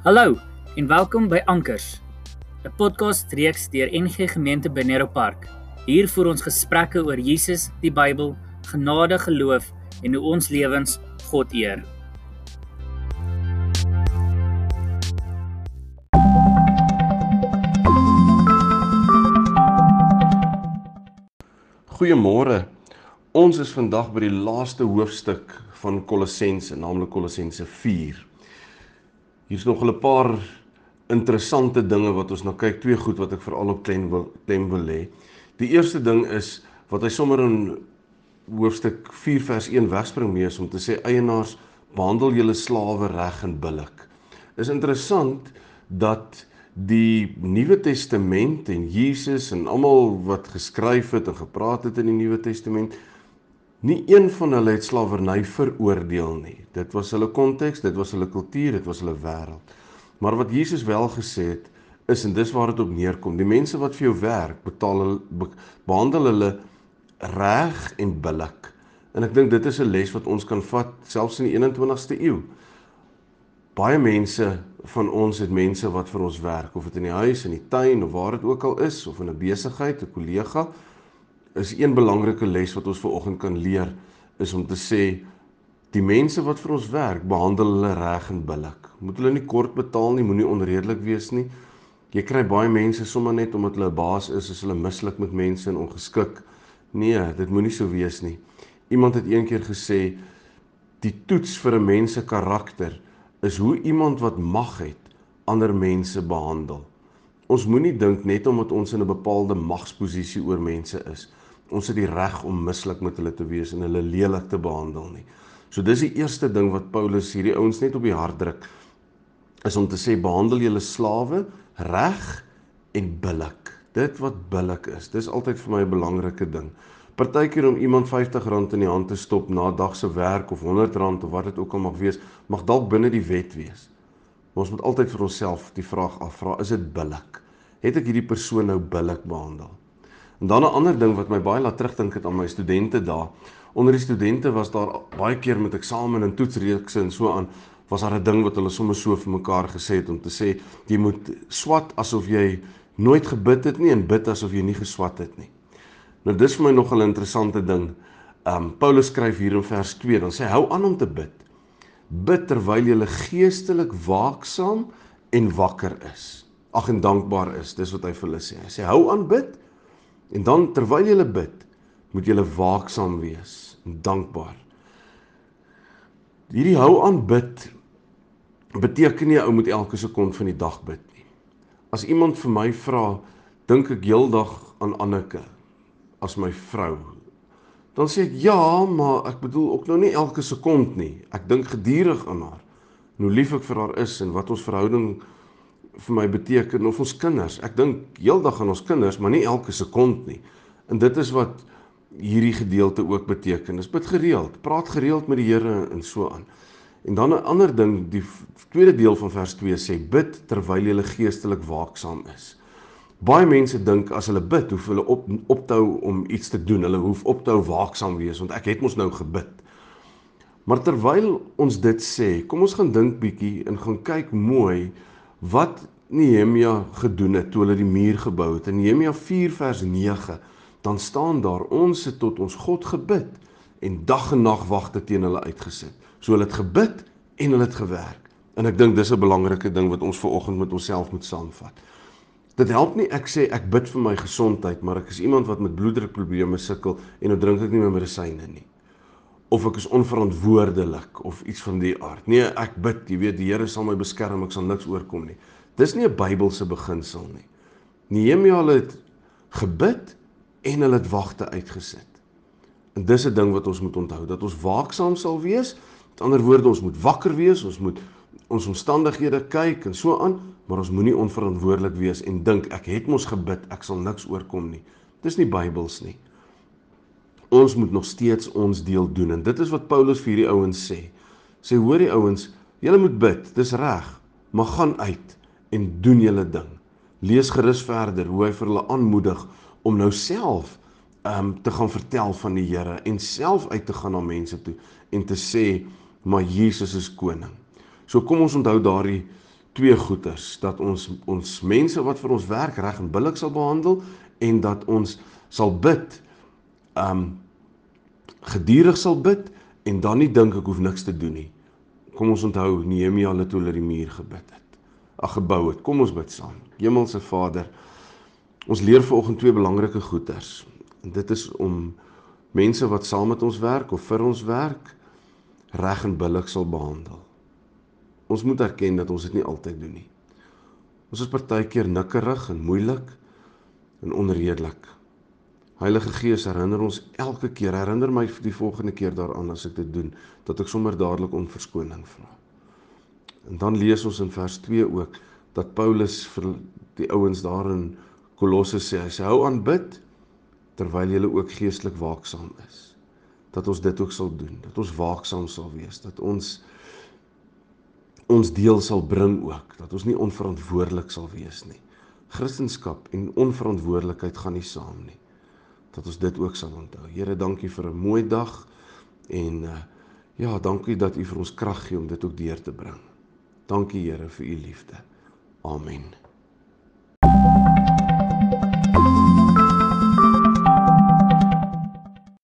Hallo en welkom by Ankers, 'n podcast reeks deur NG Gemeente Benero Park. Hier voer ons gesprekke oor Jesus, die Bybel, genade, geloof en hoe ons lewens God eer. Goeiemôre. Ons is vandag by die laaste hoofstuk van Kolossense, naamlik Kolossense 4. Hier's nog 'n paar interessante dinge wat ons nou kyk, twee goed wat ek veral op klem wil klem wil lê. Die eerste ding is wat hy sommer in hoofstuk 4 vers 1 wegspring mee is om te sê eienaars behandel julle slawe reg en billik. Is interessant dat die Nuwe Testament en Jesus en almal wat geskryf het en gepraat het in die Nuwe Testament Nie een van hulle het slawerny veroordeel nie. Dit was hulle konteks, dit was hulle kultuur, dit was hulle wêreld. Maar wat Jesus wel gesê het, is en dis waar dit op neerkom. Die mense wat vir jou werk, betaal hulle behandel hulle reg en billik. En ek dink dit is 'n les wat ons kan vat selfs in die 21ste eeu. Baie mense van ons het mense wat vir ons werk, of dit in die huis, in die tuin of waar dit ook al is, of in 'n besigheid, 'n kollega is een belangrike les wat ons vanoggend kan leer is om te sê die mense wat vir ons werk, behandel hulle reg en billik. Moet hulle nie kort betaal nie, moenie onredelik wees nie. Jy kry baie mense sommer net omdat hulle 'n baas is, is hulle mislik met mense en ongeskik. Nee, dit moenie so wees nie. Iemand het eendag gesê die toets vir 'n mens se karakter is hoe iemand wat mag het ander mense behandel. Ons moenie dink net omdat ons in 'n bepaalde magsposisie oor mense is, ons het die reg om mislik met hulle te wees en hulle lelik te behandel nie. So dis die eerste ding wat Paulus hierdie ouens net op die hart druk is om te sê behandel julle slawe reg en billik. Dit wat billik is, dis altyd vir my 'n belangrike ding. Partykeer om iemand R50 in die hand te stop na dag se werk of R100 of wat dit ook al mag wees, mag dalk binne die wet wees. Maar ons moet altyd vir onsself die vraag afvra, is dit billik? Het ek hierdie persoon nou billik behandel? En dan 'n ander ding wat my baie laat terugdink het aan my studente daar. Onder die studente was daar baie keer met eksamen en toetsreekse en so aan was daar 'n ding wat hulle sommer so vir mekaar gesê het om te sê jy moet swat asof jy nooit gebid het nie en bid asof jy nie geswat het nie. Nou dis vir my nog 'n interessante ding. Um Paulus skryf hier in vers 2 dan sê hou aan om te bid. Bid terwyl jy geestelik waaksaam en wakker is. Ag en dankbaar is. Dis wat hy vir hulle sê. Hy sê hou aan bid En dan terwyl jy bid, moet jy waaksaam wees en dankbaar. Hierdie hou aan bid beteken nie ou moet elke sekond van die dag bid nie. As iemand vir my vra, dink ek heeldag aan Anneke as my vrou. Dan sê ek ja, maar ek bedoel ook nou nie elke sekond nie. Ek dink gedurig aan haar. En hoe lief ek vir haar is en wat ons verhouding vir my beteken of ons kinders. Ek dink heeldag aan ons kinders, maar nie elke sekond nie. En dit is wat hierdie gedeelte ook beteken. Dis bid gereeld, praat gereeld met die Here en so aan. En dan 'n ander ding, die tweede deel van vers 2 sê bid terwyl jy geestelik waaksaam is. Baie mense dink as hulle bid, hoef hulle op optou om iets te doen. Hulle hoef optou waaksaam wees want ek het mos nou gebid. Maar terwyl ons dit sê, kom ons gaan dink bietjie en gaan kyk mooi wat Nehemia gedoen het toe hulle die muur gebou het. In Nehemia 4 vers 9 dan staan daar ons het tot ons God gebid en dag en nag wagte teen hulle uitgesit. So hulle het gebid en hulle het gewerk. En ek dink dis 'n belangrike ding wat ons ver oggend met onsself moet saamvat. Dit help nie ek sê ek bid vir my gesondheid, maar ek is iemand wat met bloeddrukprobleme sukkel en nou drink ek nie meer medisyne nie of ek is onverantwoordelik of iets van die aard. Nee, ek bid, jy weet, die Here sal my beskerm, ek sal niks oorkom nie. Dis nie 'n Bybelse beginsel nie. Nehemia het gebid en hulle het wagte uitgesit. En dis 'n ding wat ons moet onthou, dat ons waaksaam sal wees. Met ander woorde, ons moet wakker wees, ons moet ons omstandighede kyk en so aan, maar ons moenie onverantwoordelik wees en dink ek het mos gebid, ek sal niks oorkom nie. Dis nie Bybels nie ons moet nog steeds ons deel doen en dit is wat Paulus vir hierdie ouens sê. Sê hoor die ouens, julle moet bid, dis reg, maar gaan uit en doen julle ding. Lees gerus verder hoe hy vir hulle aanmoedig om nou self um te gaan vertel van die Here en self uit te gaan na mense toe en te sê maar Jesus is koning. So kom ons onthou daardie twee goeters dat ons ons mense wat vir ons werk reg en billik sal behandel en dat ons sal bid um gedurig sal bid en dan nie dink ek hoef niks te doen nie. Kom ons onthou Nehemia het hulle die muur gebid het. Ag gebou het. Kom ons bid saam. Hemelse Vader, ons leer vanoggend twee belangrike goeters. En dit is om mense wat saam met ons werk of vir ons werk reg en billik sal behandel. Ons moet erken dat ons dit nie altyd doen nie. Ons is partykeer nikkerig en moeilik en onredelik. Heilige Gees herinner ons elke keer, herinner my die volgende keer daaraan as ek dit doen, dat ek sommer dadelik om verskoning vra. En dan lees ons in vers 2 ook dat Paulus vir die ouens daar in Kolosse sê, hy sê hou aan bid terwyl jy ook geestelik waaksaam is. Dat ons dit ook sal doen, dat ons waaksaam sal wees, dat ons ons deel sal bring ook, dat ons nie onverantwoordelik sal wees nie. Christendom en onverantwoordelikheid gaan nie saam nie. Dat ons dit ook sal onthou. Here, dankie vir 'n mooi dag en uh, ja, dankie dat U vir ons krag gee om dit ook deur te bring. Dankie Here vir U liefde. Amen.